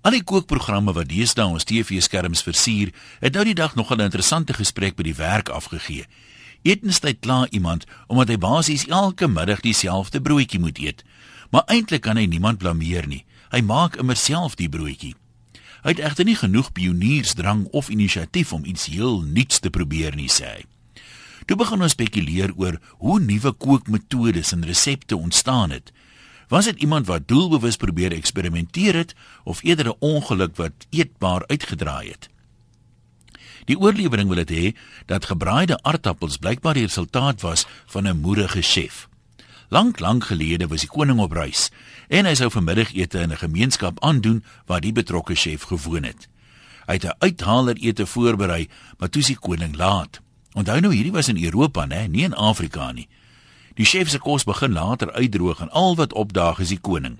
Al die kookprogramme wat deesdae ons TV-skerms versier, het nou die dag nog 'n interessante gesprek by die werk afgegee. Etenstyd kla iemand omdat hy basies elke middag dieselfde broodjie moet eet. Maar eintlik kan hy niemand blameer nie. Hy maak immer self die broodjie. Hy het egter nie genoeg pioniersdrang of inisiatief om iets heel nuuts te probeer nie, sê hy. Toe begin ons spekuleer oor hoe nuwe kookmetodes en resepte ontstaan het. Was dit iemand wat doelbewus probeer eksperimenteer het of eerder 'n ongeluk wat eetbaar uitgedraai het? Die oorlewering wil dit hê dat gebraaide aardappels blykbaar die resultaat was van 'n moerige chef. Lank lank gelede was die koning op reis en hy sou vanmiddagete in 'n gemeenskap aandoen waar die betrokke chef gewoon het. Hy het 'n uithaler ete voorberei, maar toe sy koning laat. Onthou nou hierdie was in Europa, né, nie in Afrika nie. Die chef se kos begin later uitdroog en al wat opdaag is die koning.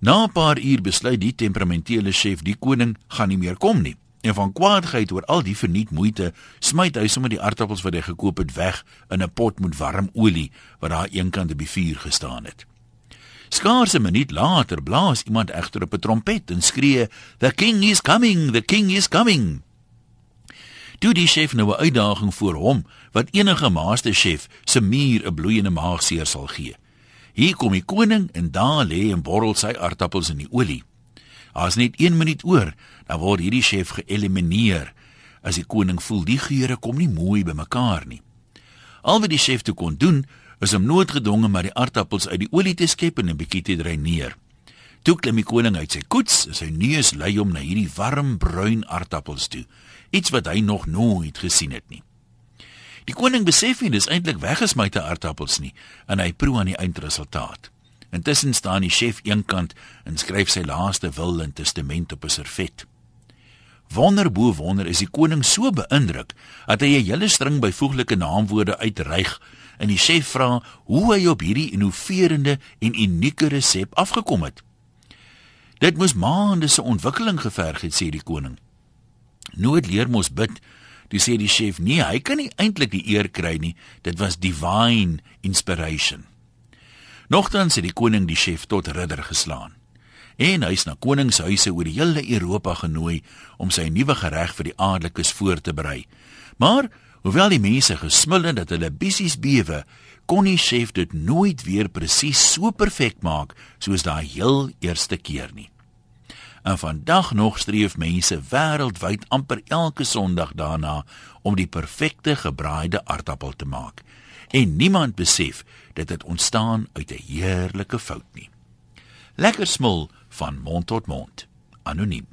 Na 'n paar uur besluit die temperamentele chef die koning gaan nie meer kom nie. En van kwaadheid oor al die verniet moeite, smyt hy sommer die aardappels wat hy gekoop het weg in 'n pot met warm olie wat daar eenkant op die vuur gestaan het. Skaars 'n minuut later blaas iemand egter op 'n trompet en skree: "The king is coming, the king is coming." Toe die chef nou 'n uitdaging voor hom wat enige meester chef se muur 'n bloeiende maagseer sal gee. Hier kom die koning en daar lê en borrel sy aardappels in die olie. As net 1 minuut oor, dan word hierdie chef geëlimineer. As die koning voel die geure kom nie mooi by mekaar nie. Al wat die chef toe kon doen, is om noodgedwonge maar die aardappels uit die olie te skep en 'n bietjie te dreineer. Toe klim die koning uit sy koets en sy neus lei hom na hierdie warm bruin aardappels toe iets wat hy nog nooit gesien het nie. Die koning besef nie dis eintlik weggesmyte aardappels nie en hy proe aan die eindresultaat. Intussen staan die chef eenkant en skryf sy laaste wil en testament op 'n servet. Wonder bo wonder is die koning so beïndruk dat hy 'n hele string byvoeglike naamwoorde uitreig en die chef vra hoe hy op hierdie innoverende en unieke resep afgekom het. Dit moes maande se ontwikkeling geverg het, sê die koning. Nooit leer mos bid. Toe sê die chef: "Nee, hy kan nie eintlik die eer kry nie. Dit was divine inspiration." Nogtans het die koning die chef tot ridder geslaan. En hy is na koningshuise oor die hele Europa genooi om sy nuwe gereg vir die adellikes voor te berei. Maar hoewel die mense gesmil het dat hulle bissies bewe, kon die chef dit nooit weer presies so perfek maak soos daai heel eerste keer nie. En vandag nog streef mense wêreldwyd amper elke Sondag daarna om die perfekte gebraaide aardappel te maak. En niemand besef dit het ontstaan uit 'n heerlike fout nie. Lekker smul van mond tot mond. Anoniem.